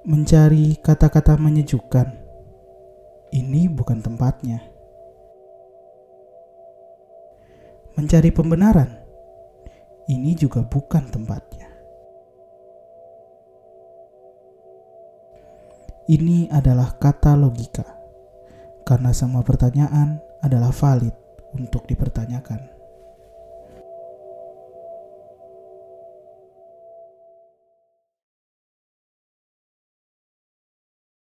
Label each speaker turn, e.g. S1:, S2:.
S1: mencari kata-kata menyejukkan. Ini bukan tempatnya. Mencari pembenaran. Ini juga bukan tempatnya. Ini adalah kata logika, karena semua pertanyaan adalah valid untuk dipertanyakan.